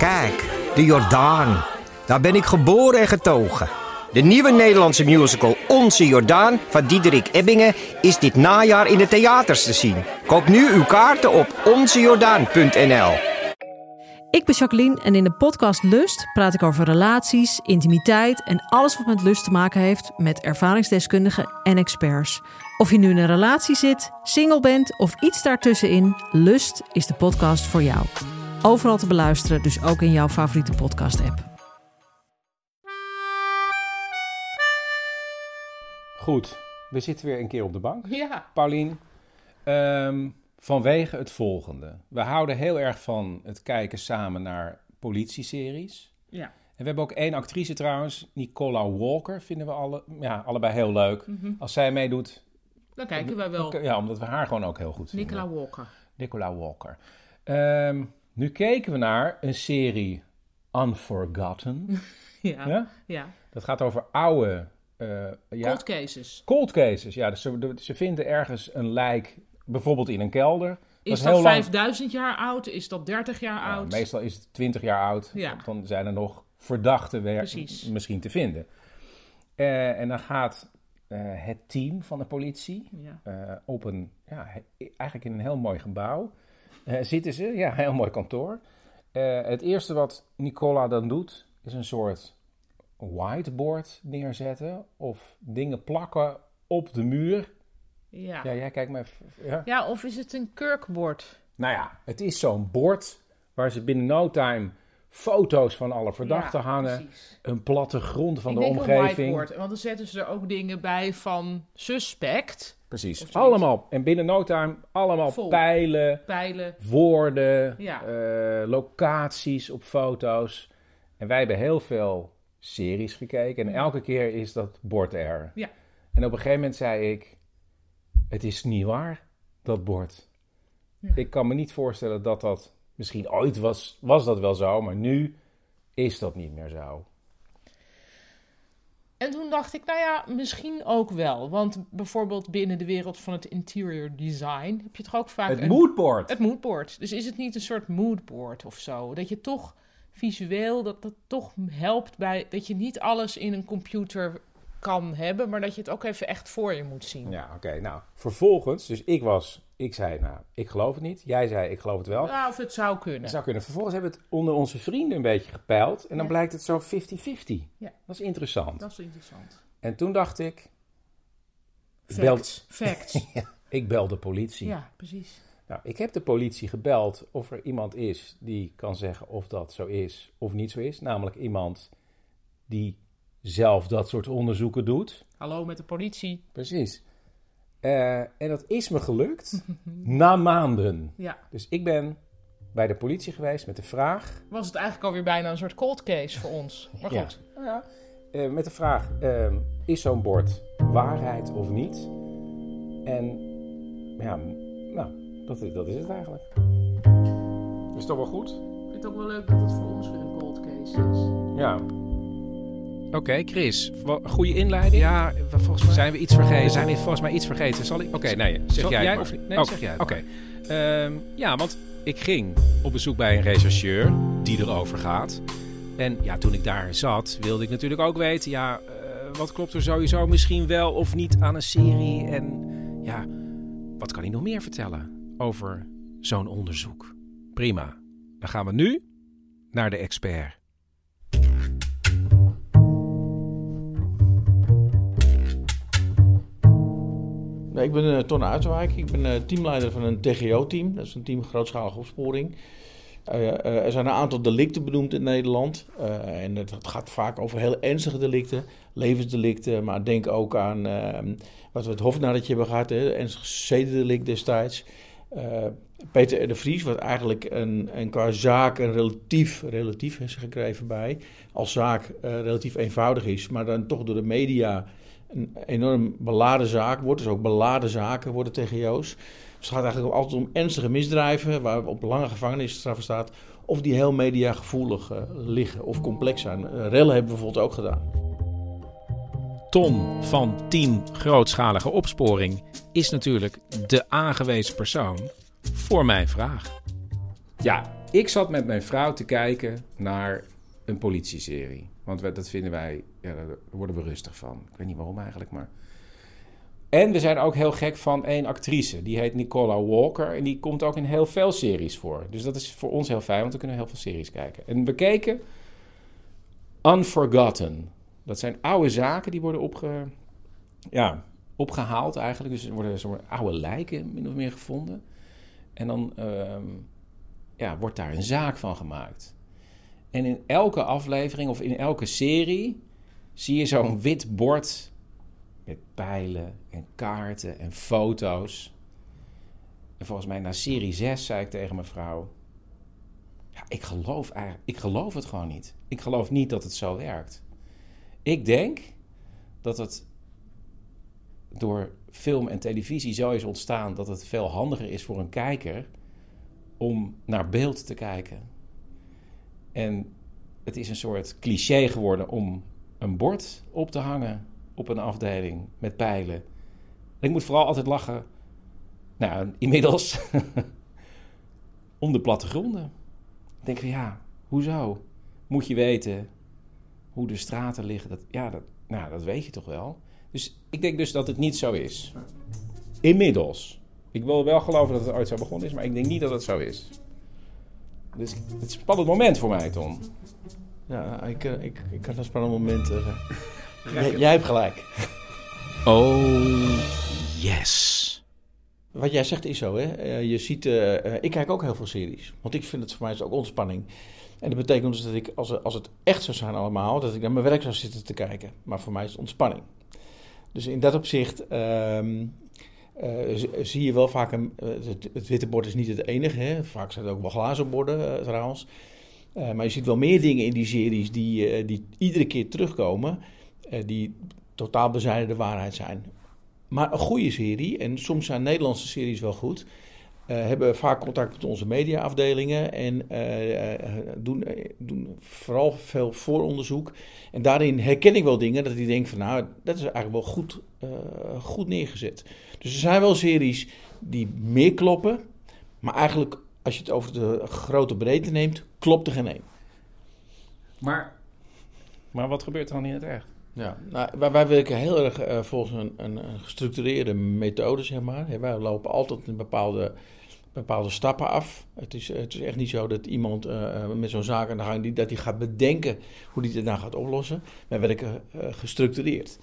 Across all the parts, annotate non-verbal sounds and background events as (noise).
Kijk, de Jordaan. Daar ben ik geboren en getogen. De nieuwe Nederlandse musical Onze Jordaan van Diederik Ebbingen is dit najaar in de theaters te zien. Koop nu uw kaarten op onzejordaan.nl. Ik ben Jacqueline en in de podcast Lust praat ik over relaties, intimiteit en alles wat met lust te maken heeft met ervaringsdeskundigen en experts. Of je nu in een relatie zit, single bent of iets daartussenin, Lust is de podcast voor jou. Overal te beluisteren, dus ook in jouw favoriete podcast-app. Goed, we zitten weer een keer op de bank. Ja. Paulien, ehm, vanwege het volgende. We houden heel erg van het kijken samen naar politieseries. Ja. En we hebben ook één actrice trouwens, Nicola Walker, vinden we alle, ja, allebei heel leuk. Als zij meedoet, Dan kijken wij wel. ja, omdat we haar gewoon ook heel goed vinden. Nicola Walker. Nicola Walker. Ehm, nu keken we naar een serie Unforgotten. (laughs) Ja. ja? ja. Dat gaat over oude... eh, ja, Cold cases. Cold cases, ja. Dus ze, ze vinden ergens een lijk, bijvoorbeeld in een kelder. Is is dat lang- 5000 jaar oud? Is dat 30 jaar Ja, oud? meestal is het 20 jaar oud. Ja. Dan zijn er nog verdachten weer misschien te vinden. Eh, en dan gaat eh, het team van de politie Ja. op een, ja, eigenlijk in een heel mooi gebouw. Eh, zitten ze, ja, een heel mooi kantoor. Eh, het eerste wat Nicola dan doet, is een soort whiteboard neerzetten of dingen plakken op de muur. Ja. Ja, jij kijkt me even. Ja. Ja, of is het een kurkbord? Nou ja, het is zo'n bord waar ze binnen no time foto's van alle verdachten Ja, hangen. precies. Een plattegrond van Ik de denk een omgeving. whiteboard, want dan zetten ze er ook dingen bij van suspect, Precies, allemaal. En binnen no time allemaal Vol. pijlen, pijlen. woorden, Ja. eh, locaties op foto's. En wij hebben heel veel series gekeken. En elke keer is dat bord er. Ja. En op een gegeven moment zei ik... Het is niet waar, dat bord. Ja. Ik kan me niet voorstellen dat dat... Misschien ooit was, was dat wel zo, maar nu is dat niet meer zo. En toen dacht ik, nou ja, misschien ook wel. Want bijvoorbeeld binnen de wereld van het interior design heb je toch ook vaak Het een moodboard. Het moodboard. Dus is het niet een soort moodboard of zo? Dat je toch visueel, dat dat toch helpt bij... Dat je niet alles in een computer kan hebben, maar dat je het ook even echt voor je moet zien. Ja, oké. Nou, vervolgens, dus ik was... Ik zei, nou, ik geloof het niet. Jij zei, ik geloof het wel. Ja, of het zou kunnen. Dat zou kunnen. Vervolgens hebben we het onder onze vrienden een beetje gepeild. En dan Ja. blijkt het zo 50-50. Ja. Dat is interessant. Dat is interessant. En toen dacht ik, Ik Facts. Facts. (laughs) ik bel de politie. ja, precies. Nou, ik heb de politie gebeld of er iemand is die kan zeggen of dat zo is of niet zo is. Namelijk iemand die zelf dat soort onderzoeken doet. Hallo met de politie. Precies. Eh, en dat is me gelukt na maanden. Ja. Dus ik ben bij de politie geweest met de vraag... Was het eigenlijk alweer bijna een soort cold case voor ons. Maar Ja. goed. Nou ja, eh, met de vraag: ehm, is zo'n bord waarheid of niet? En ja, nou, dat, is- dat is het eigenlijk. Is toch wel goed? Ik vind het ook wel leuk dat het voor ons weer een cold case is. Ja. Oké, Chris, goede inleiding. Ja, volgens mij Zijn we iets vergeten? We zijn volgens mij iets vergeten. Zal ik? Oké, nee, zeg Zal- jij, of? Nee, Oh, zeg jij het Oké. Ehm, ja, want ik ging op bezoek bij een rechercheur die erover gaat. En ja, toen ik daar zat, wilde ik natuurlijk ook weten... ja, eh, wat klopt er sowieso misschien wel of niet aan een serie? En ja, wat kan hij nog meer vertellen over zo'n onderzoek? Prima. Dan gaan we nu naar de expert. Nee, ik ben eh Ton. Ik ben eh, teamleider van een TGO-team. Dat is een team grootschalige opsporing. Eh, er zijn een aantal delicten benoemd in Nederland. En het, gaat vaak over heel ernstige delicten, levensdelicten. Maar denk ook aan eh, wat we het hofnadertje hebben gehad, hè, ernstig zedendelict destijds. Peter de Vries, wat eigenlijk een, een qua zaak een relatief, relatief er gekregen bij, als zaak relatief eenvoudig is, maar dan toch door de media een enorm beladen zaak wordt. Dus ook beladen zaken worden TGO's. Dus het gaat eigenlijk altijd om ernstige misdrijven, waar op lange gevangenisstraffen staat, of die heel mediagevoelig eh, liggen of complex zijn. Eh, rellen hebben we bijvoorbeeld ook gedaan. Ton van Team Grootschalige Opsporing is natuurlijk de aangewezen persoon voor mijn vraag. Ja, Ik zat met mijn vrouw te kijken naar een politieserie. Want we- dat vinden wij, ja, daar worden we rustig van. Ik weet niet waarom eigenlijk, maar... En we zijn ook heel gek van één actrice. Die heet Nicola Walker. En die komt ook in heel veel series voor. Dus dat is voor ons heel fijn, want we kunnen heel veel series kijken. En we keken Unforgotten. Dat zijn oude zaken die worden opge, ja, opgehaald eigenlijk. Dus er worden oude lijken min of meer gevonden. En dan ehm, ja, wordt daar een zaak van gemaakt. En in elke aflevering of in elke serie zie je zo'n wit bord met pijlen en kaarten en foto's. En volgens mij na serie 6 zei ik tegen mijn vrouw... Ja, ik geloof, ik geloof het gewoon niet. Ik geloof niet dat het zo werkt. Ik denk dat het door film en televisie zo is ontstaan... dat het veel handiger is voor een kijker om naar beeld te kijken. En het is een soort cliché geworden om een bord op te hangen op een afdeling met pijlen. En ik moet vooral altijd lachen, nou, inmiddels, (laughs) om de plattegronden. Ik denk van ja, hoezo? Moet je weten hoe de straten liggen? Dat, ja, dat, nou, dat weet je toch wel. Dus ik denk dus dat het niet zo is. Inmiddels. Ik wil wel geloven dat het ooit zo begonnen is, maar ik denk niet dat het zo is. Dus het is een spannend moment voor mij, Tom. Ja, ik, eh, ik, ik had een spannend moment. eh. (laughs) jij, jij hebt gelijk. Oh, yes. Wat jij zegt is zo, hè. Eh, je ziet, ik kijk ook heel veel series. Want ik vind het voor mij is ook ontspanning. En dat betekent dus dat ik, als, het- als het echt zou zijn allemaal, dat ik naar mijn werk zou zitten te kijken. Maar voor mij is het ontspanning. Dus in dat opzicht ehm, eh, zie je wel vaak, een, het, het witte bord is niet het enige. Hè. Vaak zijn er ook wel glazen borden trouwens. Eh, maar je ziet wel meer dingen in die series die, eh, die iedere keer terugkomen. eh, die totaal bezijden de waarheid zijn. Maar een goede serie, en soms zijn Nederlandse series wel goed, hebben vaak contact met onze mediaafdelingen en doen, doen vooral veel vooronderzoek. En daarin herken ik wel dingen dat ik denk van nou, dat is eigenlijk wel goed, goed neergezet. Dus er zijn wel series die meer kloppen, maar eigenlijk als je het over de grote breedte neemt, klopt er geen één. Maar, maar wat gebeurt er dan in het echt? Ja, nou, wij, wij werken heel erg eh, volgens een, een, een gestructureerde methode, zeg maar. Wij lopen altijd een bepaalde, bepaalde stappen af. Het is, het is echt niet zo dat iemand eh, eh, met zo'n zaak aan de gang, die, dat hij gaat bedenken hoe hij het dan gaat oplossen. Wij werken eh, gestructureerd.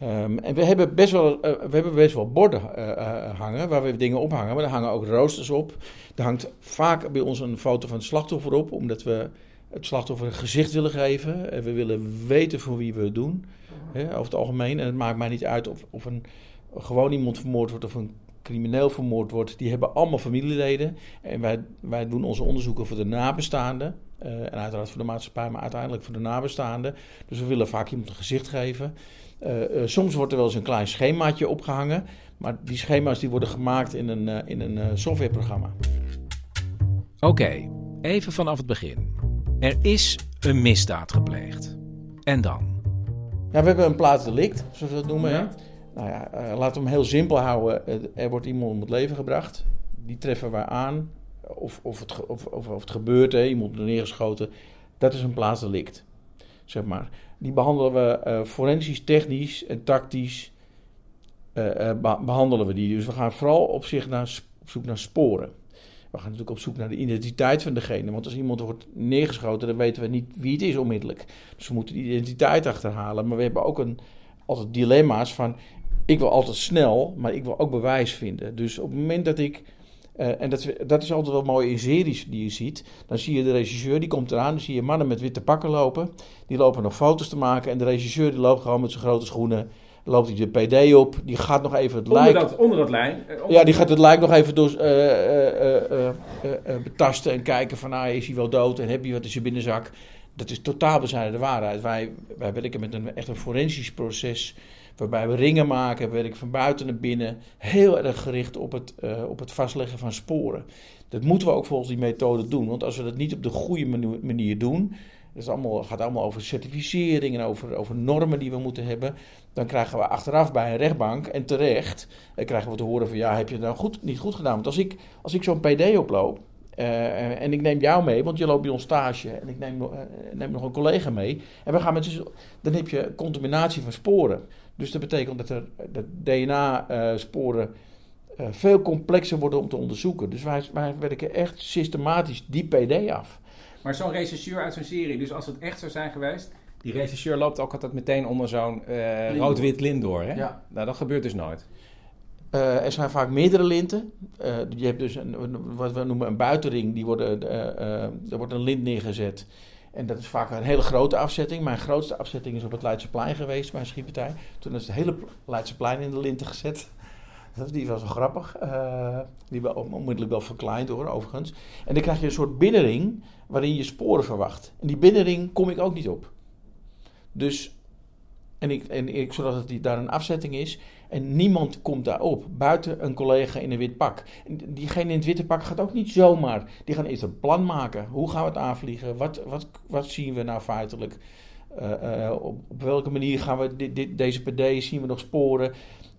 Ehm, en we hebben best wel, eh, we hebben best wel borden eh, eh, hangen waar we dingen op hangen. Maar er hangen ook roosters op. Er hangt vaak bij ons een foto van het slachtoffer op, omdat we het slachtoffer een gezicht willen geven. En we willen weten voor wie we het doen, hè, over het algemeen. En het maakt mij niet uit of, of een, gewoon iemand vermoord wordt of een crimineel vermoord wordt. Die hebben allemaal familieleden. En wij, wij doen onze onderzoeken voor de nabestaanden. en uiteraard voor de maatschappij, maar uiteindelijk voor de nabestaanden. Dus we willen vaak iemand een gezicht geven. Eh, eh, soms wordt er wel eens een klein schemaatje opgehangen. Maar die schema's die worden gemaakt in een, eh, in een softwareprogramma. Oké, even vanaf het begin. Er is een misdaad gepleegd. En dan? Ja, we hebben een plaatsdelict, zoals we dat noemen. Ja. Nou ja, laten we hem heel simpel houden. Er wordt iemand om het leven gebracht. Die treffen wij aan. Of, of, het, of, of, of het gebeurt, hè, iemand wordt neergeschoten. Dat is een plaatsdelict, zeg maar. Die behandelen we eh, forensisch, technisch en tactisch. eh, eh, be- behandelen we die. Dus we gaan vooral op, zich naar, op zoek naar sporen. We gaan natuurlijk op zoek naar de identiteit van degene. Want als iemand wordt neergeschoten, dan weten we niet wie het is onmiddellijk. Dus we moeten die identiteit achterhalen. Maar we hebben ook een, altijd dilemma's van... ik wil altijd snel, maar ik wil ook bewijs vinden. Dus op het moment dat ik... eh, en dat, is- dat is altijd wel mooi in series die je ziet. Dan zie je de regisseur, die komt eraan. Dan zie je mannen met witte pakken lopen. Die lopen nog foto's te maken. En de regisseur die loopt gewoon met zijn grote schoenen. Loopt hij de PD op. Die gaat nog even het lijk... onder dat lijn. Ja, die gaat het lijk nog even door, eh, eh, eh, eh, eh, eh, betasten en kijken van, ah, is hij wel dood en heb je wat in zijn binnenzak. Dat is totaal bezijden de waarheid. Wij, wij werken met een echt een forensisch proces, waarbij we ringen maken, we werken van buiten naar binnen, heel erg gericht op het, eh, op het vastleggen van sporen. Dat moeten we ook volgens die methode doen, want als we dat niet op de goede manier doen, het allemaal, gaat allemaal over certificering en over, over normen die we moeten hebben. Dan krijgen we achteraf bij een rechtbank en terecht eh, krijgen we te horen van ja, heb je het nou goed, niet goed gedaan? Want als ik, als ik zo'n PD oploop Eh, en ik neem jou mee, want je loopt bij ons stage. En ik neem, neem nog een collega mee. En we gaan met dan heb je contaminatie van sporen. Dus dat betekent dat er dat DNA-sporen eh, veel complexer worden om te onderzoeken. Dus wij, wij werken echt systematisch die PD af. Maar zo'n rechercheur uit zo'n serie, dus als het echt zou zijn geweest... Die rechercheur loopt ook altijd meteen onder zo'n eh, rood-wit lint door, hè? Ja. Nou, dat gebeurt dus nooit. Eh, er zijn vaak meerdere linten. Eh, je hebt dus een, een- wat we noemen een buitenring. Die worden, eh, eh, er wordt een lint neergezet. En dat is vaak een hele grote afzetting. Mijn grootste afzetting is op het Leidseplein geweest bij een schietpartij. Toen is het hele Leidseplein in de linten gezet. (laughs) Die was wel grappig. Eh, die wel onmiddellijk wel verkleind hoor, overigens. En dan krijg je een soort binnenring waarin je sporen verwacht. En die binnenring kom ik ook niet op. Dus, en ik, en ik zodat het die, daar een afzetting is. En niemand komt daarop, buiten een collega in een wit pak. En diegene in het witte pak gaat ook niet zomaar. Die gaan eerst een plan maken. Hoe gaan we het aanvliegen? Wat, wat, wat zien we nou feitelijk? Eh, eh, op, op welke manier gaan we dit, dit, deze PD, zien we nog sporen?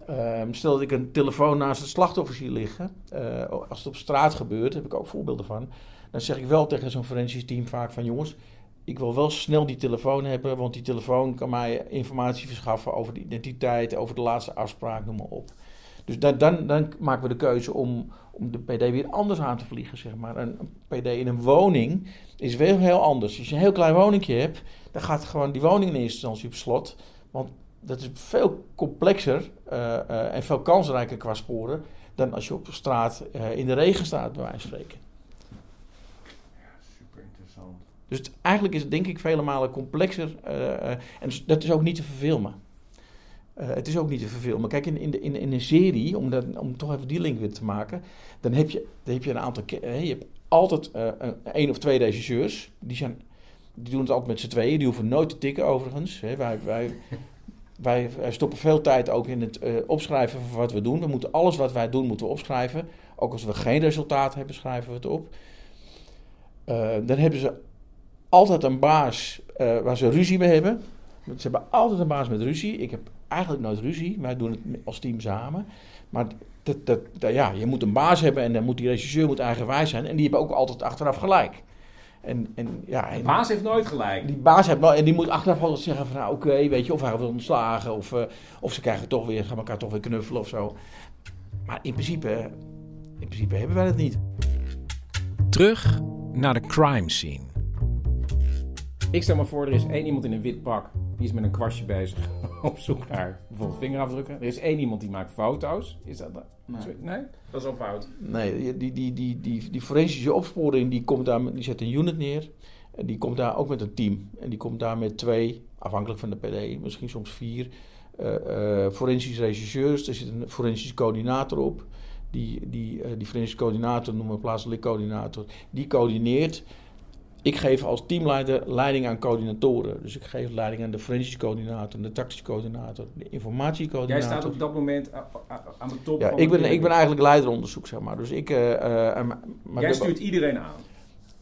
Ehm, stel dat ik een telefoon naast het slachtoffer zie liggen. eh, als het op straat gebeurt, heb ik ook voorbeelden van. Dan zeg ik wel tegen zo'n forensisch team vaak van... jongens, ik wil wel snel die telefoon hebben, want die telefoon kan mij informatie verschaffen over de identiteit, over de laatste afspraak, noem maar op. Dus dan, dan, dan maken we de keuze om, om de PD weer anders aan te vliegen, zeg maar. Een, PD in een woning is weer heel anders. Als je een heel klein woningje hebt, dan gaat gewoon die woning in eerste instantie op slot. Want dat is veel complexer eh, eh, en veel kansrijker qua sporen dan als je op straat eh, in de regen staat, bij wijze van spreken. Super interessant. Dus eigenlijk is het denk ik vele malen complexer. eh, eh, en dus dat is ook niet te verfilmen. Eh, het is ook niet te verfilmen. Kijk, in, in, de, in, een serie, om, dat, om toch even die link weer te maken, dan heb je, dan heb je een aantal. je hebt altijd een, één of twee regisseurs. Die, zijn, die doen het altijd met z'n tweeën. Die hoeven nooit te tikken, overigens. Hè, wij, wij, (laughs) wij, stoppen veel tijd ook in het opschrijven van wat we doen. We moeten alles wat wij doen, moeten we opschrijven. Ook als we geen resultaat hebben, schrijven we het op. Dan hebben ze altijd een baas eh, waar ze ruzie mee hebben. Ze hebben altijd een baas met ruzie. Ik heb eigenlijk nooit ruzie. Wij doen het als team samen. Maar dat, dat, dat- ja, je moet een baas hebben en dan moet die regisseur moet eigenwijs zijn. En die hebben ook altijd achteraf gelijk. En, en, ja, en De baas heeft nooit gelijk. die baas heeft nou, en die moet achteraf altijd zeggen van nou oké, weet je, of hij wordt ontslagen of, eh, of ze krijgen toch weer, gaan elkaar toch weer knuffelen of zo. Maar in principe, in principe hebben wij dat niet. Terug naar de crime scene. Ik stel me voor, er is één iemand in een wit pak. Die is met een kwastje bezig (laughs) op zoek naar bijvoorbeeld vingerafdrukken. Er is één iemand die maakt foto's. Is dat dat? Nee. Nee? Dat is ook fout. Nee, die, die, die, die, die forensische opsporing die komt daar, die zet een unit neer. En die komt daar ook met een team. En die komt daar met twee, afhankelijk van de PD, misschien soms vier, eh eh forensische regisseurs. Er zit een forensische coördinator op. Die, die, eh, die forensische coördinator noemen we plaatselijk coördinator. Die coördineert. Ik geef als teamleider leiding aan coördinatoren. Dus ik geef leiding aan de forensische coördinator, de tactische coördinator, de Jij informatiecoördinator. staat op dat moment aan de top Ja, van ik ben, ik ben eigenlijk leideronderzoek, zeg maar. Dus ik... eh, eh, maar Jij stuurt iedereen aan.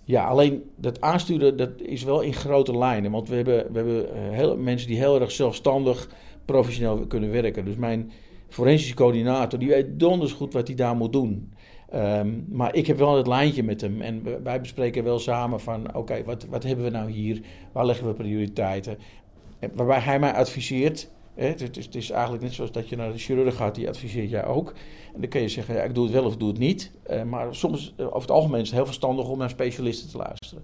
Ja, alleen dat aansturen, dat is wel in grote lijnen. Want we hebben, we hebben eh, heel, mensen die heel erg zelfstandig, professioneel kunnen werken. Dus mijn forensische coördinator, die weet donders goed wat hij daar moet doen. Ehm, maar ik heb wel het lijntje met hem. En wij bespreken wel samen van, oké, wat, wat hebben we nou hier? Waar leggen we prioriteiten? En waarbij hij mij adviseert. Hè, het, is, het is eigenlijk net zoals dat je naar de chirurg gaat, die adviseert jij ook. En dan kun je zeggen, ja, ik doe het wel of doe het niet. Eh, maar soms, eh, over het algemeen, is het heel verstandig om naar specialisten te luisteren.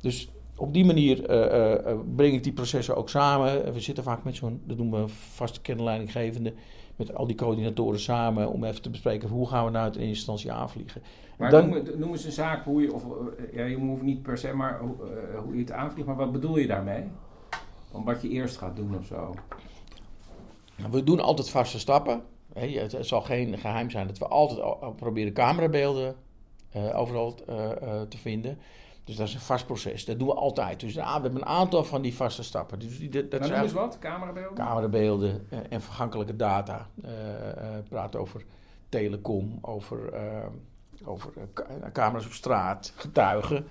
Dus op die manier eh, eh, eh, breng ik die processen ook samen. En We zitten vaak met zo'n, dat noemen we vaste kernleidinggevende, met al die coördinatoren samen om even te bespreken hoe gaan we nou het in eerste instantie aanvliegen. Maar Dan- noem, noem eens een zaak hoe je, of ja, je hoeft niet per se, maar hoe, hoe je het aanvliegt. Maar wat bedoel je daarmee? Van wat je eerst gaat doen of zo. Nou, We doen altijd vaste stappen. Het het zal geen geheim zijn dat we altijd al- al proberen camerabeelden overal te vinden. Dus dat is een vast proces. Dat doen we altijd. Dus ah, we hebben een aantal van die vaste stappen. Dus die, dat, dat Nou, is wat, camerabeelden? camerabeelden eh, en vergankelijke data. Eh, praat over telecom, over, over ca- camera's op straat, getuigen,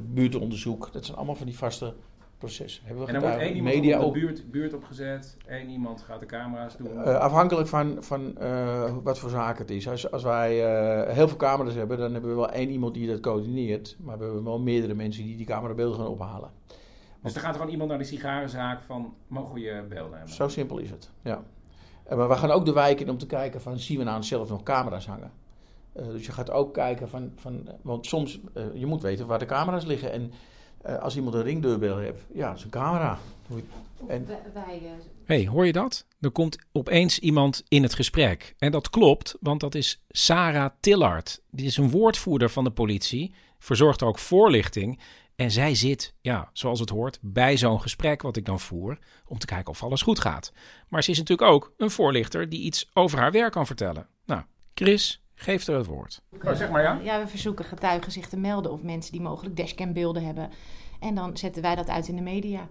buurtonderzoek. Dat zijn allemaal van die vaste proces. Hebben we En dan wordt één iemand media op de buurt, buurt opgezet. één iemand gaat de camera's doen. Eh, afhankelijk van, van eh, wat voor zaak het is. Als, als wij eh, heel veel camera's hebben, dan hebben we wel één iemand die dat coördineert. Maar we hebben wel meerdere mensen die die camerabeelden gaan ophalen. dus er gaat gewoon iemand naar de sigarenzaak van... mogen we je beelden hebben? Zo simpel is het, ja. Maar we gaan ook de wijk in om te kijken van, zien we nou zelf nog camera's hangen? Dus je gaat ook kijken van, van want soms, je moet weten waar de camera's liggen. En eh, als iemand een ringdeurbel heeft, ja, dat is een camera. En Wij, eh, hey, hoor je dat? Er komt opeens iemand in het gesprek. En dat klopt, want dat is Sarah Tillard. Die is een woordvoerder van de politie, verzorgt ook voorlichting. En zij zit, ja, zoals het hoort, bij zo'n gesprek wat ik dan voer, om te kijken of alles goed gaat. Maar ze is natuurlijk ook een voorlichter die iets over haar werk kan vertellen. Nou, Chris, geef er het woord. Oh, zeg maar ja. ja, we verzoeken getuigen zich te melden of mensen die mogelijk dashcambeelden hebben. En dan zetten wij dat uit in de media.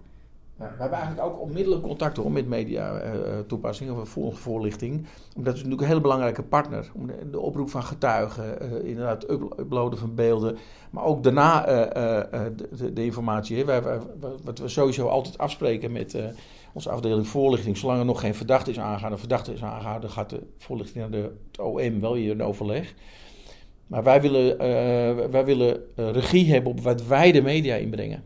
Nou, we hebben eigenlijk ook onmiddellijk contact hoor, met media-toepassingen of voor, voorlichting. Omdat het natuurlijk een hele belangrijke partner. Om de, de oproep van getuigen, eh, inderdaad up- uploaden van beelden. Maar ook daarna eh, eh, eh, de, de informatie. Hè. Wij, wij- wat we sowieso altijd afspreken met eh, onze afdeling voorlichting. Zolang er nog geen verdachte is aangehouden, verdachte is aangehouden, gaat de voorlichting naar de, het OM wel weer in overleg. Maar wij willen, eh, wij willen eh, regie hebben op wat wij de media inbrengen.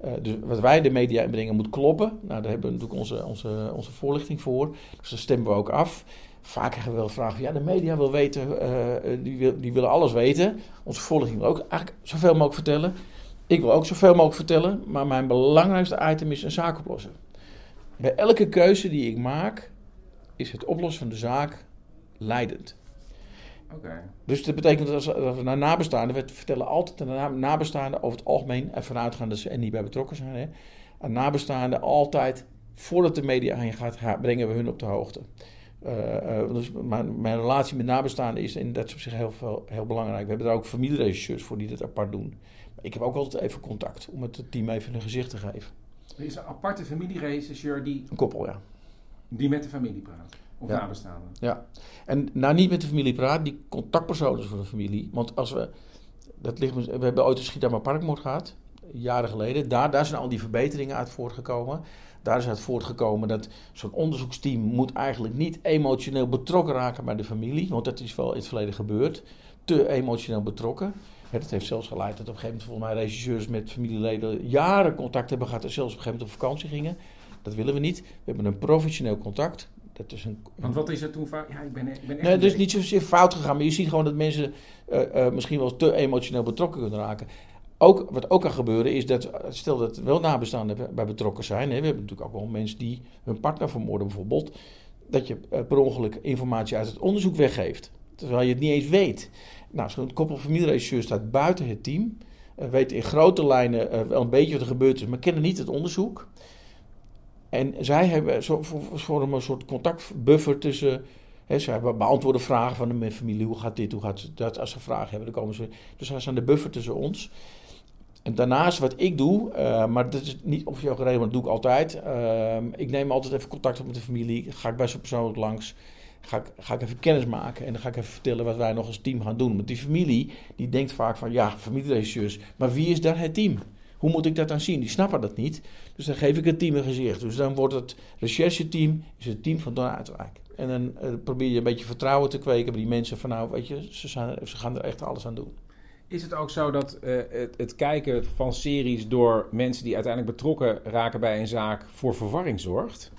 Eh, dus wat wij de media inbrengen moet kloppen. Nou, daar hebben we natuurlijk onze, onze, onze voorlichting voor. Dus daar stemmen we ook af. Vaak krijgen we wel vragen. Ja, de media wil weten, die, wil, die willen alles weten. Onze voorlichting wil ook eigenlijk zoveel mogelijk vertellen. Ik wil ook zoveel mogelijk vertellen. Maar mijn belangrijkste item is een zaak oplossen. Bij elke keuze die ik maak, is het oplossen van de zaak leidend. Dus dat betekent dat als we naar nabestaanden, we vertellen altijd aan de na- nabestaanden over het algemeen, en vanuitgaande dat ze er niet bij betrokken zijn, hè, aan nabestaanden altijd, voordat de media aan je gaat, brengen we hun op de hoogte. Dus mijn, mijn relatie met nabestaanden is in dat opzicht heel, veel- heel belangrijk. We hebben daar ook familieregisseurs voor die dat apart doen. Maar ik heb ook altijd even contact om het team even een gezicht te geven. Er is een aparte familieregisseur die, Een koppel, ja. die met de familie praat. Of Ja. nabestaanden. Ja, en nou niet met de familie praat, die contactpersoon is voor de familie. Want als we, dat ligt, we hebben ooit een Schiedammer Parkmoord gehad, jaren geleden. Daar, daar zijn al die verbeteringen uit voortgekomen. Daar is uit voortgekomen dat zo'n onderzoeksteam moet eigenlijk niet emotioneel betrokken raken bij de familie. Want dat is wel in het verleden gebeurd. Te emotioneel betrokken. Dat heeft zelfs geleid dat op een gegeven moment volgens mij regisseurs met familieleden jaren contact hebben gehad en zelfs op een gegeven moment op vakantie gingen. Dat willen we niet. We hebben een professioneel contact. Dat is een, Want wat is er toen vaak? Ja, ik ben, ik ben echt... Nee, het is niet zozeer fout gegaan, maar je ziet gewoon dat mensen eh, eh, misschien wel te emotioneel betrokken kunnen raken. Ook, wat ook kan gebeuren is dat, stel dat wel nabestaanden bij betrokken zijn, hè, we hebben natuurlijk ook wel mensen die hun partner vermoorden bijvoorbeeld, dat je eh, per ongeluk informatie uit het onderzoek weggeeft, terwijl je het niet eens weet. Nou, zo'n koppel staat buiten het team, eh, weet in grote lijnen eh, wel een beetje wat er gebeurd is, maar kennen niet het onderzoek. En zij hebben zo, vormen een soort contactbuffer tussen Hè, ze hebben beantwoorden vragen van de familie, hoe gaat dit, hoe gaat dat. Als ze vragen hebben, dan komen ze. Dus zij zijn de buffer tussen ons. En daarnaast wat ik doe, eh, maar dat is niet officieel geregeld, maar dat doe ik altijd. Ehm, ik neem altijd even contact op met de familie. Ga ik bij ze persoonlijk langs. Ga ik, ga ik even kennis maken en dan ga ik even vertellen wat wij nog als team gaan doen. Want die familie, die denkt vaak van, ja, familieregisseurs, maar wie is dan het team? Hoe moet ik dat dan zien? Die snappen dat niet. Dus dan geef ik het team een gezicht. Dus dan wordt het rechercheteam, is het team van Don Uitwijk. En dan eh, probeer je een beetje vertrouwen te kweken bij die mensen van, nou, weet je, ze, zijn, ze gaan er echt alles aan doen. Is het ook zo dat eh, het, het kijken van series door mensen die uiteindelijk betrokken raken bij een zaak voor verwarring zorgt?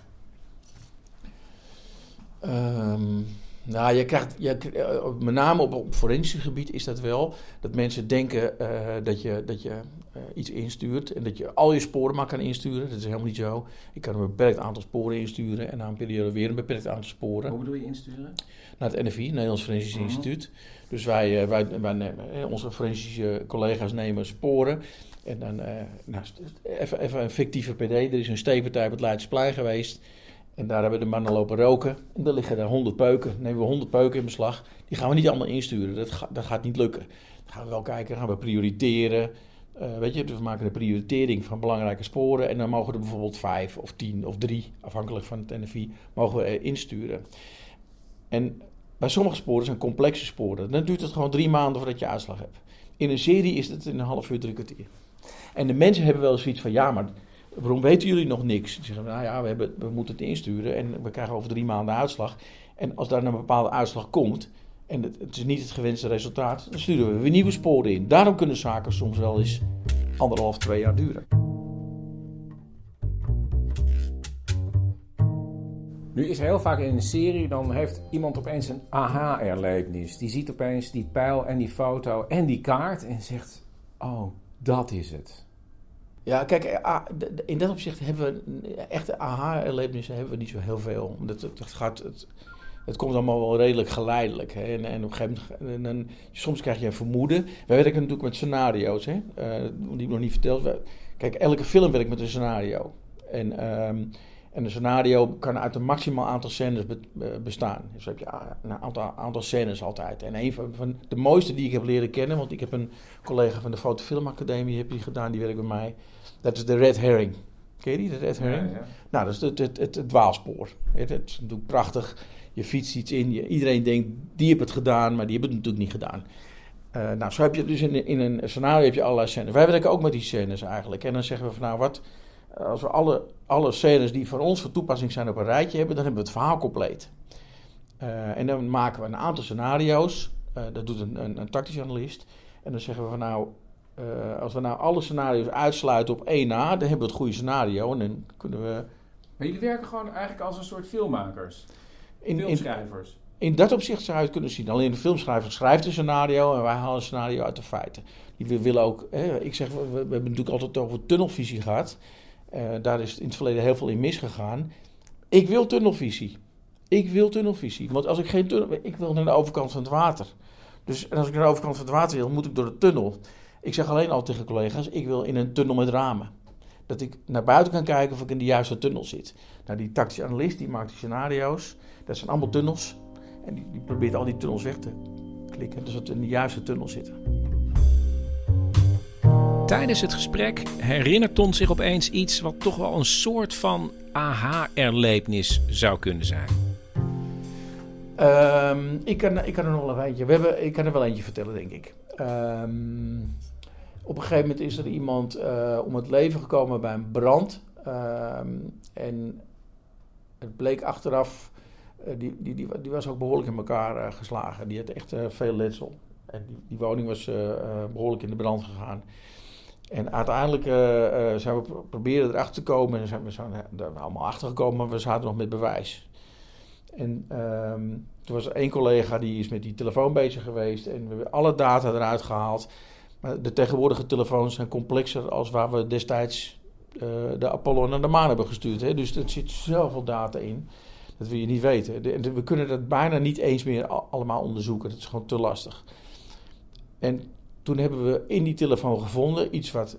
Ehm, nou, je krijgt, je, eh, met name op, op forensisch gebied is dat wel. Dat mensen denken eh, dat je, dat je eh, iets instuurt en dat je al je sporen maar kan insturen. Dat is helemaal niet zo. Ik kan een beperkt aantal sporen insturen en na een periode weer een beperkt aantal sporen. Hoe bedoel je insturen? Naar het NFI, Nederlands Forensisch Mhm. Instituut. Dus wij, wij, wij nemen, onze forensische collega's nemen sporen. En dan, nou, even, even een fictieve PD. Er is een steekpartij op het Leidseplein geweest. En daar hebben de mannen lopen roken. En er liggen daar 100 peuken. Dan nemen we 100 peuken in beslag. Die gaan we niet allemaal insturen. Dat, dat gaat niet lukken. Dan gaan we wel kijken, gaan we prioriteren. Eh, weet je, dus we maken een prioritering van belangrijke sporen. En dan mogen er bijvoorbeeld vijf of tien of drie, afhankelijk van het NFI, mogen we eh, insturen. En bij sommige sporen zijn complexe sporen. Dan duurt het gewoon drie maanden voordat je uitslag hebt. In een serie is het in een half uur, drie kwartier. En de mensen hebben wel zoiets van, ja, maar waarom weten jullie nog niks? Ze zeggen, nou ja, we, hebben, we moeten het insturen en we krijgen over drie maanden uitslag. En als daar een bepaalde uitslag komt en het, is niet het gewenste resultaat, dan sturen we weer nieuwe sporen in. Daarom kunnen zaken soms wel eens anderhalf, twee jaar duren. Nu is heel vaak in een serie, dan heeft iemand opeens een aha-erlevenis. Die ziet opeens die pijl en die foto en die kaart en zegt, oh, dat is het. Ja, kijk, eh, in dat opzicht hebben we echte aha-erlebnissen hebben we niet zo heel veel. Dat, dat gaat, het, het komt allemaal wel redelijk geleidelijk. Hè? En, en op een gegeven moment, en, soms krijg je een vermoeden. Wij werken natuurlijk met scenario's, hè? Uh, die ik nog niet verteld. Kijk, elke film werkt met een scenario. En, um, en een scenario kan uit een maximaal aantal scènes be, bestaan. Dus heb je een aantal, aantal scènes altijd. En een van, van, de mooiste die ik heb leren kennen, want ik heb een collega van de Fotofilmacademie heb die gedaan, die werkt bij mij. Dat is de Red Herring. Ken je die, de Red Herring? Ja, ja. Nou, dat is het, het, het, het dwaalspoor. Het, het, is natuurlijk prachtig. Je fietst iets in, je, iedereen denkt, die heeft het gedaan, maar die hebben het natuurlijk niet gedaan. Uh, nou, zo heb je dus in, in een scenario heb je allerlei scènes. Wij werken ook met die scènes eigenlijk. En dan zeggen we van, nou, wat, als we alle, alle scènes die voor ons van toepassing zijn op een rijtje hebben, dan hebben we het verhaal compleet. Uh, en dan maken we een aantal scenario's. Uh, dat doet een, een, een tactisch analist. En dan zeggen we van nou, uh, als we nou alle scenario's uitsluiten op één na, dan hebben we het goede scenario. En dan kunnen we. Maar jullie werken gewoon eigenlijk als een soort filmmakers, in, filmschrijvers. In, in dat opzicht zou je het kunnen zien. Alleen de filmschrijver schrijft een scenario en wij halen een scenario uit de feiten. Die willen ook, hè, ik zeg, we, we, hebben natuurlijk altijd over tunnelvisie gehad. Uh, daar is in het verleden heel veel in misgegaan. Ik wil tunnelvisie. Ik wil tunnelvisie. Want als ik geen tunnel. Ik wil naar de overkant van het water. Dus en als ik naar de overkant van het water wil, moet ik door de tunnel. Ik zeg alleen al tegen collega's: ik wil in een tunnel met ramen. Dat ik naar buiten kan kijken of ik in de juiste tunnel zit. Nou, die tactische analist die maakt die scenario's. Dat zijn allemaal tunnels. En die, die probeert al die tunnels weg te klikken. Dus dat we in de juiste tunnel zitten. Tijdens het gesprek herinnert Ton zich opeens iets wat toch wel een soort van aha-erlevenis zou kunnen zijn. Um, ik, kan, ik kan er nog wel een eentje. We hebben, ik kan er wel eentje vertellen, denk ik. Um, op een gegeven moment is er iemand uh, om het leven gekomen bij een brand. Um, en het bleek achteraf, uh, die, die, die, die, was ook behoorlijk in elkaar uh, geslagen. Die had echt veel letsel. En die, die woning was behoorlijk in de brand gegaan. En uiteindelijk uh, zijn we proberen erachter te komen. En zijn we zijn er allemaal achter gekomen, maar we zaten nog met bewijs. En um, toen was er één collega die is met die telefoon bezig geweest. En we hebben alle data eruit gehaald. Maar de tegenwoordige telefoons zijn complexer als waar we destijds uh, de Apollo naar de maan hebben gestuurd. Hè? Dus er zit zoveel data in. Dat wil je niet weten. We kunnen dat bijna niet eens meer allemaal onderzoeken. Dat is gewoon te lastig. En toen hebben we in die telefoon gevonden iets wat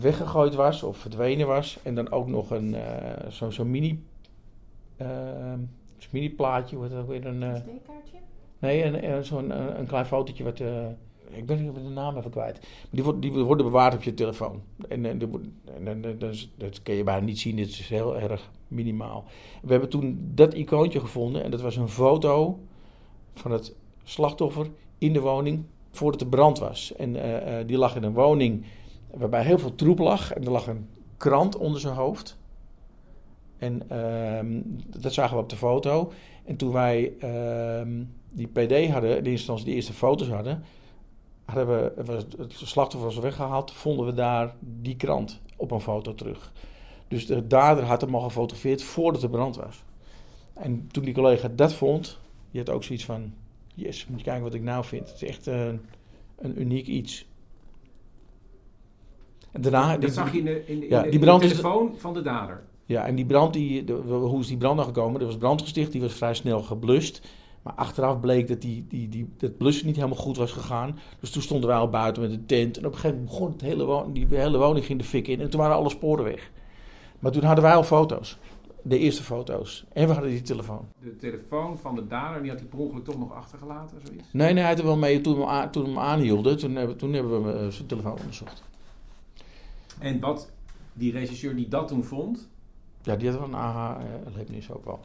weggegooid was of verdwenen was. En dan ook nog een uh, zo'n zo mini, uh, mini plaatje. Wat ook weer een. Uh, nee, een, zo'n een, een, klein fotootje wat. ik ben de naam even kwijt. Maar die, wordt, die worden bewaard op je telefoon. En, en, en, en dat, dat kun je bijna niet zien. Dit is heel erg minimaal. We hebben toen dat icoontje gevonden. En dat was een foto van het slachtoffer in de woning voordat de brand was. En uh, uh, die lag in een woning waarbij heel veel troep lag. En er lag een krant onder zijn hoofd. En uh, dat zagen we op de foto. En toen wij ehm, die PD hadden, in eerste instantie de eerste foto's hadden, hadden we, het slachtoffer was weggehaald, vonden we daar die krant op een foto terug. Dus de dader had hem al gefotografeerd voordat de brand was. En toen die collega dat vond, die had ook zoiets van, yes, moet je kijken wat ik nou vind. Het is echt uh, een uniek iets. En daarna, dat die, zag je in de, in de, ja, in de, de telefoon van de dader. Ja, en die brand, die, de, hoe is die brand nou gekomen? Er was brand gesticht, die was vrij snel geblust. Maar achteraf bleek dat die, die, die, dat blussen niet helemaal goed was gegaan. Dus toen stonden wij al buiten met een tent. En op een gegeven moment begon het hele, die hele woning ging de fik in. En toen waren alle sporen weg. Maar toen hadden wij al foto's de eerste foto's. En we hadden die telefoon. De telefoon van de dader, die had hij per ongeluk toch nog achtergelaten? Zoiets? Nee, nee, hij had er wel mee toen we hem, toen we hem aanhielden. Toen hebben, toen hebben we uh, zijn telefoon onderzocht. En wat die regisseur die dat toen vond? Ja, die had wel een aha-erlevenis ook wel.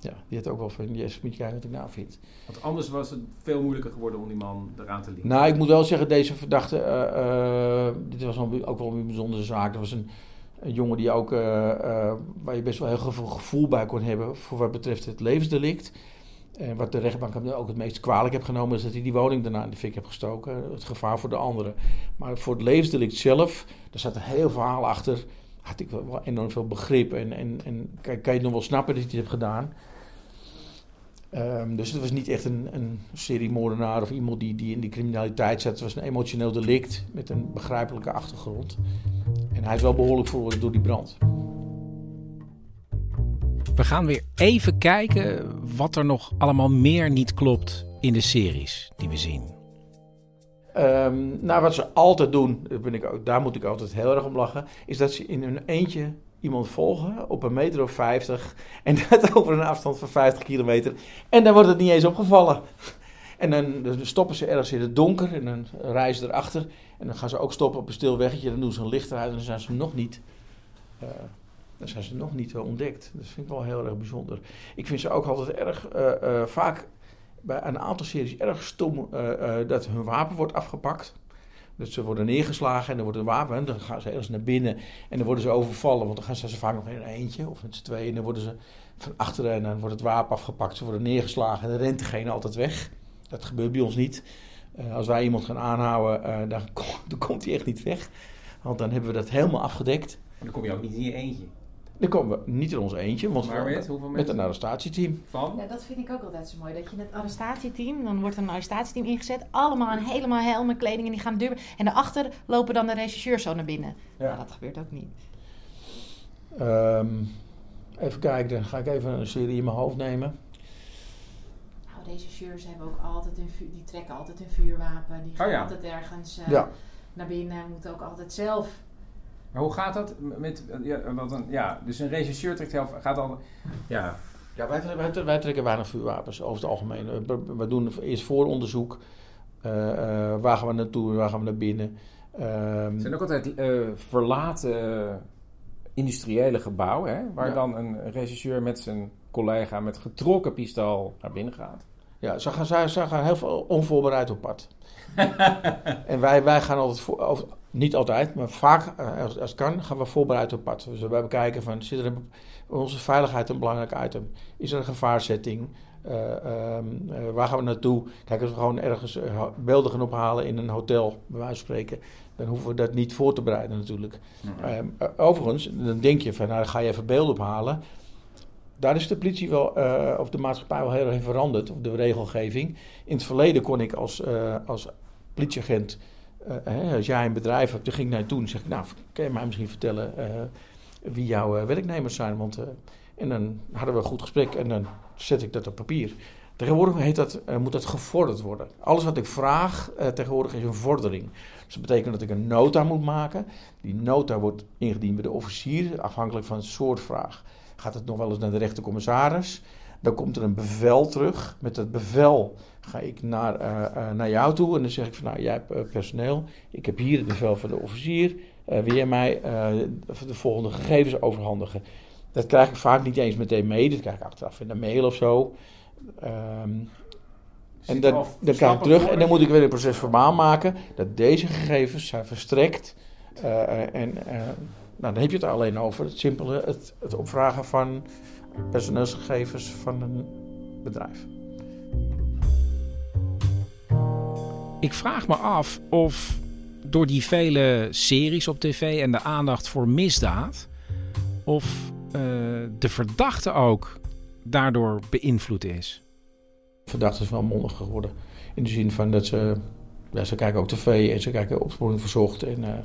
Ja, die had ook wel van, yes, moet je kijken wat ik nou vind. Want anders was het veel moeilijker geworden om die man eraan te linken. Nou, ik moet wel zeggen, deze verdachte, uh, uh, dit was ook wel een bijzondere zaak. Er was een Een jongen die ook, eh, eh, waar je best wel heel veel gevoel bij kon hebben voor wat betreft het levensdelict. En wat de rechtbank hem ook het meest kwalijk heeft genomen, is dat hij die woning daarna in de fik heeft gestoken. Het gevaar voor de anderen. Maar voor het levensdelict zelf, daar zat een heel verhaal achter. Had ik wel enorm veel begrip. En, en, en kan, je nog wel snappen dat hij het heeft gedaan. Um, dus het was niet echt een, een serie moordenaar of iemand die, die in die criminaliteit zat. Het was een emotioneel delict met een begrijpelijke achtergrond. En hij is wel behoorlijk veroordeeld door die brand. We gaan weer even kijken wat er nog allemaal meer niet klopt in de series die we zien. Um, nou, wat ze altijd doen, daar, ben ik, daar moet ik altijd heel erg om lachen, is dat ze in hun eentje iemand volgen op een meter of 50 en (laughs) dat over een afstand van 50 kilometer. En dan wordt het niet eens opgevallen. En dan, dan stoppen ze ergens in het donker en dan rijden ze erachter. En dan gaan ze ook stoppen op een stil weggetje. Dan doen ze een licht eruit en dan zijn ze nog niet, uh, dan zijn ze nog niet ontdekt. Dat vind ik wel heel erg bijzonder. Ik vind ze ook altijd erg, uh, vaak bij een aantal series erg stom dat hun wapen wordt afgepakt. Dus ze worden neergeslagen en dan wordt een wapen. En dan gaan ze ergens naar binnen en dan worden ze overvallen. Want dan gaan ze vaak nog in een eentje of met z'n tweeën. En dan worden ze van achteren en dan wordt het wapen afgepakt. Ze worden neergeslagen en dan rent degene altijd weg. Dat gebeurt bij ons niet. Uh, als wij iemand gaan aanhouden, uh, dan, (laughs) dan, komt hij echt niet weg. Want dan hebben we dat helemaal afgedekt. Maar dan kom je ook niet in je eentje. Dan komen we niet in ons eentje, want maar met, we, met een arrestatieteam. Van? Ja, dat vind ik ook altijd zo mooi. Dat je het arrestatieteam, dan wordt er een arrestatieteam ingezet. Allemaal een helemaal helmen, kleding en die gaan duwen. En daarachter lopen dan de rechercheurs zo naar binnen. Ja. Nou, dat gebeurt ook niet. Um, even kijken, dan ga ik even een serie in mijn hoofd nemen. Nou, rechercheurs hebben ook altijd een vuur, die trekken altijd een vuurwapen. Die gaan oh ja. altijd ergens uh, ja. naar binnen. Moeten ook altijd zelf maar hoe gaat dat met. Ja, wat een, ja dus een regisseur trekt heel. Gaat al. Ja. Ja, wij, wij, wij trekken weinig vuurwapens over het algemeen. We, we doen eerst vooronderzoek. Uh, uh, waar gaan we naartoe, waar gaan we naar binnen. Um, zijn ook altijd verlaten industriële gebouwen, hè, waar ja. dan een regisseur met zijn collega met getrokken pistool naar binnen gaat. Ja, ze gaan, ze, ze gaan heel veel onvoorbereid op pad. (laughs) en wij, wij gaan altijd voor, over, niet altijd, maar vaak, als, als het kan, gaan we voorbereid op pad. Dus wij bekijken van, zit er onze veiligheid een belangrijk item? Is er een gevaarzetting? Uh, um, uh, waar gaan we naartoe? Kijk, als we gewoon ergens beelden gaan ophalen in een hotel, bij wijze van spreken, dan hoeven we dat niet voor te bereiden natuurlijk. Um, overigens, dan denk je van, nou dan ga je even beelden ophalen. Daar is de politie wel, of de maatschappij wel heel erg veranderd, of de regelgeving. In het verleden kon ik als, als politieagent uh, hè, als jij een bedrijf hebt, dan ging ik naar je toe en zeg ik, nou, kan je mij misschien vertellen wie jouw werknemers zijn? Want, en dan hadden we een goed gesprek en dan zet ik dat op papier. Tegenwoordig heet dat, moet dat gevorderd worden. Alles wat ik vraag tegenwoordig is een vordering. Dus dat betekent dat ik een nota moet maken. Die nota wordt ingediend bij de officier, afhankelijk van het soort vraag. Gaat het nog wel eens naar de rechtercommissaris? Dan komt er een bevel terug. Met dat bevel ga ik naar, uh, naar jou toe en dan zeg ik van nou, jij hebt personeel. Ik heb hier het bevel van de officier. wil jij mij de volgende gegevens overhandigen? Dat krijg ik vaak niet eens meteen mee. Dat krijg ik achteraf in de mail of zo. Um, en dan, dan krijg ik terug en dan moet ik weer een proces verbaal maken dat deze gegevens zijn verstrekt. en nou, dan heb je het alleen over het simpele, het, het opvragen van personeelsgegevens van een bedrijf. Ik vraag me af of door die vele series op tv en de aandacht voor misdaad, of uh, de verdachte ook daardoor beïnvloed is. Verdachte is wel mondig geworden. In de zin van dat ze, ja, ze kijken ook tv en ze kijken opsporing verzocht. En, uh,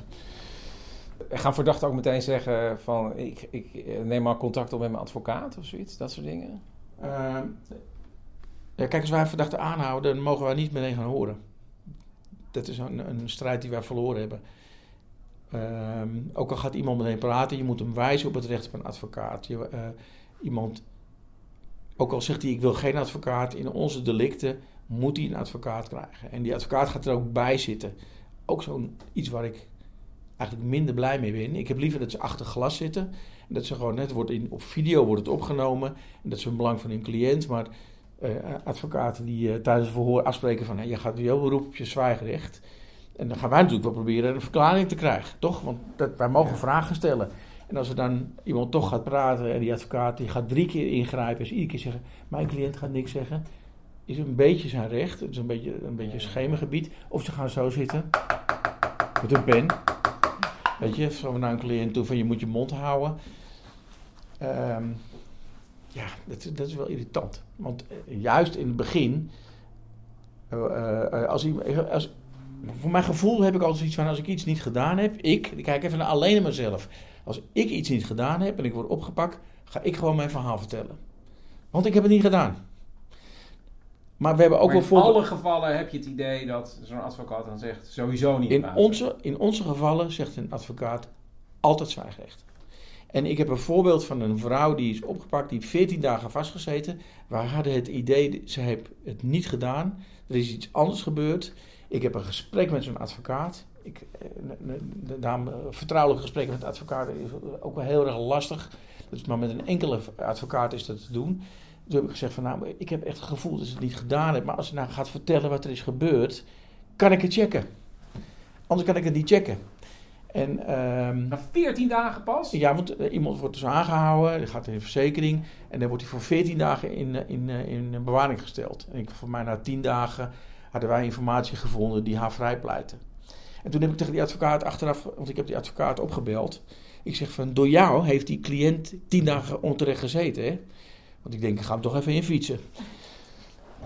Gaan verdachten ook meteen zeggen van ik, ik neem maar contact op met mijn advocaat of zoiets, dat soort dingen? Uh, ja, kijk, als wij verdachte aanhouden, dan mogen wij niet meteen gaan horen. Dat is een, een strijd die wij verloren hebben. Um, ook al gaat iemand meteen praten, je moet hem wijzen op het recht op een advocaat. Je, uh, iemand, ook al zegt hij ik wil geen advocaat, in onze delicten moet hij een advocaat krijgen. En die advocaat gaat er ook bij zitten. Ook zo'n iets waar ik eigenlijk minder blij mee ben. Ik heb liever dat ze achter glas zitten. En dat ze gewoon net wordt in, op video wordt het opgenomen. En dat is een belang van hun cliënt. Maar uh, advocaten die uh, tijdens het verhoor afspreken van... Hey, je gaat jouw beroep op je zwijgrecht. En dan gaan wij natuurlijk wel proberen een verklaring te krijgen, toch? Want dat, wij mogen ja. vragen stellen. En als er dan iemand toch gaat praten en die advocaat die gaat drie keer ingrijpen en ze iedere keer zeggen: Mijn cliënt gaat niks zeggen, is een beetje zijn recht. Het is een beetje een beetje schemergebied. Of ze gaan zo zitten met een pen. Weet je, zo naar een cliënt toe van je moet je mond houden. Ehm, ja, dat, dat is wel irritant. Want eh, juist in het begin, eh, eh, als, iemand- als, voor mijn gevoel heb ik altijd zoiets van: als ik iets niet gedaan heb, ik, ik kijk even naar alleen naar mezelf. Als ik iets niet gedaan heb en ik word opgepakt, ga ik gewoon mijn verhaal vertellen. Want ik heb het niet gedaan. Maar we hebben ook Maar wel in voorbeelden. alle gevallen heb je het idee dat zo'n advocaat dan zegt sowieso niet In praten. onze, in onze gevallen zegt een advocaat altijd zwijgrecht. En ik heb een voorbeeld van een vrouw die is opgepakt, die heeft 14 dagen vastgezeten. We hadden het idee, ze heeft het niet gedaan. Er is iets anders gebeurd. Ik heb een gesprek met zo'n advocaat. Ik, eh, de, dame, vertrouwelijke gesprekken met advocaten is ook wel heel erg lastig. Dus maar met een enkele advocaat is dat te doen. Toen heb ik gezegd van nou, ik heb echt het gevoel dat ze het niet gedaan heeft. Maar als ze nou gaat vertellen wat er is gebeurd, kan ik het checken. Anders kan ik het niet checken. En ehm, Na 14 dagen pas? ja, want eh, iemand wordt dus aangehouden, die gaat in de verzekering en dan wordt hij voor 14 dagen in, eh, in, eh, in bewaring gesteld. En ik, voor mij na 10 dagen hadden wij informatie gevonden die haar vrijpleitte. En toen heb ik tegen die advocaat achteraf, want ik heb die advocaat opgebeld. Ik zeg van, door jou heeft die cliënt 10 dagen onterecht gezeten. Hè? Want ik denk, ik ga hem toch even in fietsen.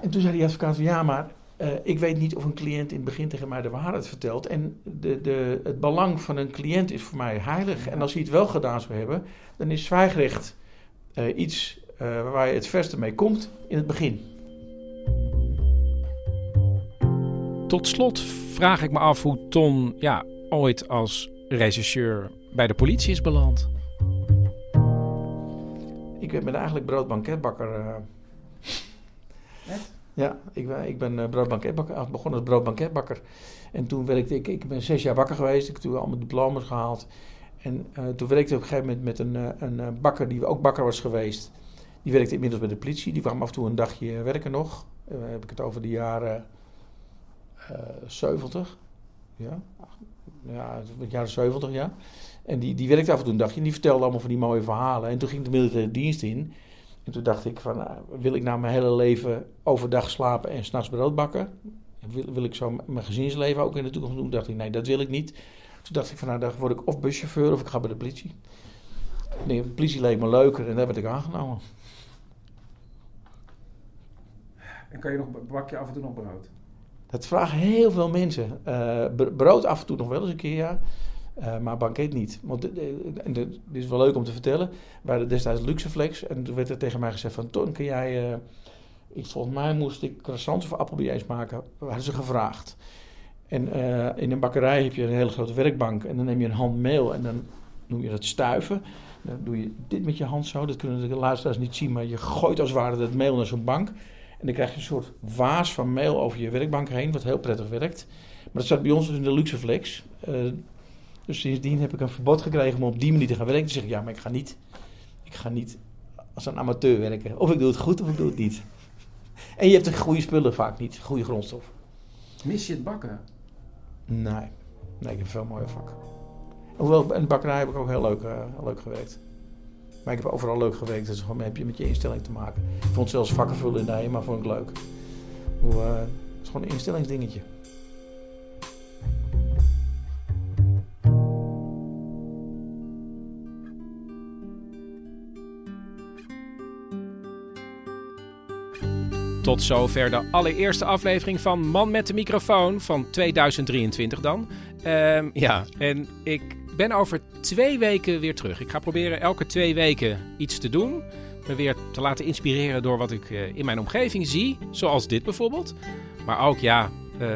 En toen zei die advocaat van, ja, maar eh, ik weet niet of een cliënt in het begin tegen mij de waarheid vertelt. En de, de, het belang van een cliënt is voor mij heilig. En als hij het wel gedaan zou hebben, dan is zwijgrecht eh, iets eh, waar je het verste mee komt in het begin. Tot slot vraag ik me af hoe Ton ja, ooit als rechercheur bij de politie is beland. Ik ben eigenlijk broodbanketbakker. eh. Ja, ik ben, ik ben eh, broodbanketbakker. Ik begon als broodbanketbakker. En toen werkte ik, ik ben zes jaar bakker geweest. Ik heb toen allemaal diploma's gehaald. En eh, toen werkte ik op een gegeven moment met een, een eh, bakker die ook bakker was geweest. Die werkte inmiddels bij de politie. Die kwam af en toe een dagje werken nog. Eh, heb ik het over de jaren eh 70. Ja, ja, de jaren 70, ja. En die, die werkte af en toe een dagje en die vertelde allemaal van die mooie verhalen. En toen ging de militaire dienst in. En toen dacht ik van, nou, wil ik nou mijn hele leven overdag slapen en s'nachts brood bakken? Wil, wil ik zo mijn gezinsleven ook in de toekomst doen? Dacht ik, nee, dat wil ik niet. Toen dacht ik van, nou, dan word ik of buschauffeur of ik ga bij de politie. Nee, de politie leek me leuker en daar werd ik aangenomen. En kan je nog, bak je af en toe nog brood? Dat vragen heel veel mensen. Eh, br- brood af en toe nog wel eens een keer, ja. Eh, maar banket niet. Want dit is wel leuk om te vertellen. We hadden destijds Luxeflex. En toen werd er tegen mij gezegd van... Ton, kun jij... eh, ik, volgens mij moest ik croissants of appelbeiers maken. We hadden ze gevraagd. En in een bakkerij heb je een hele grote werkbank. En dan neem je een hand meel en dan noem je dat stuiven. Dan doe je dit met je hand zo. Dat kunnen de luisteraars niet zien. Maar je gooit als het ware dat meel naar zo'n bank. En dan krijg je een soort vaas van meel over je werkbank heen. Wat heel prettig werkt. Maar dat staat bij ons dus in de Luxeflex. Eh, dus sindsdien heb ik een verbod gekregen om op die manier te gaan werken. Toen zeg ik, ja, maar ik ga niet, ik ga niet als een amateur werken. Of ik doe het goed of ik doe het niet. En je hebt de goede spullen vaak niet, goede grondstof. Mis je het bakken? Nee, nee ik heb veel mooie vak. Hoewel, in de bakkerij heb ik ook heel leuk, eh, leuk gewerkt. Maar ik heb overal leuk gewerkt, dus gewoon heb je met je instelling te maken. Ik vond zelfs vakken vullen in de HEMA vond ik leuk. Hoe, eh, het is gewoon een instellingsdingetje. Tot zover de allereerste aflevering van Man met de microfoon van 2023 dan. Ehm, ja, en ik ben over twee weken weer terug. Ik ga proberen elke twee weken iets te doen. Me weer te laten inspireren door wat ik eh, in mijn omgeving zie. Zoals dit bijvoorbeeld. Maar ook, ja, eh,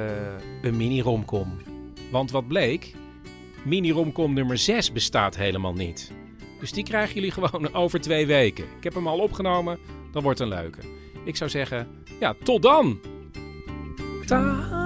een mini-romcom. Want wat bleek? Mini-romcom nummer 6 bestaat helemaal niet. Dus die krijgen jullie gewoon (laughs) over twee weken. Ik heb hem al opgenomen. Dat wordt een leuke. Ik zou zeggen, ja, tot dan! Ta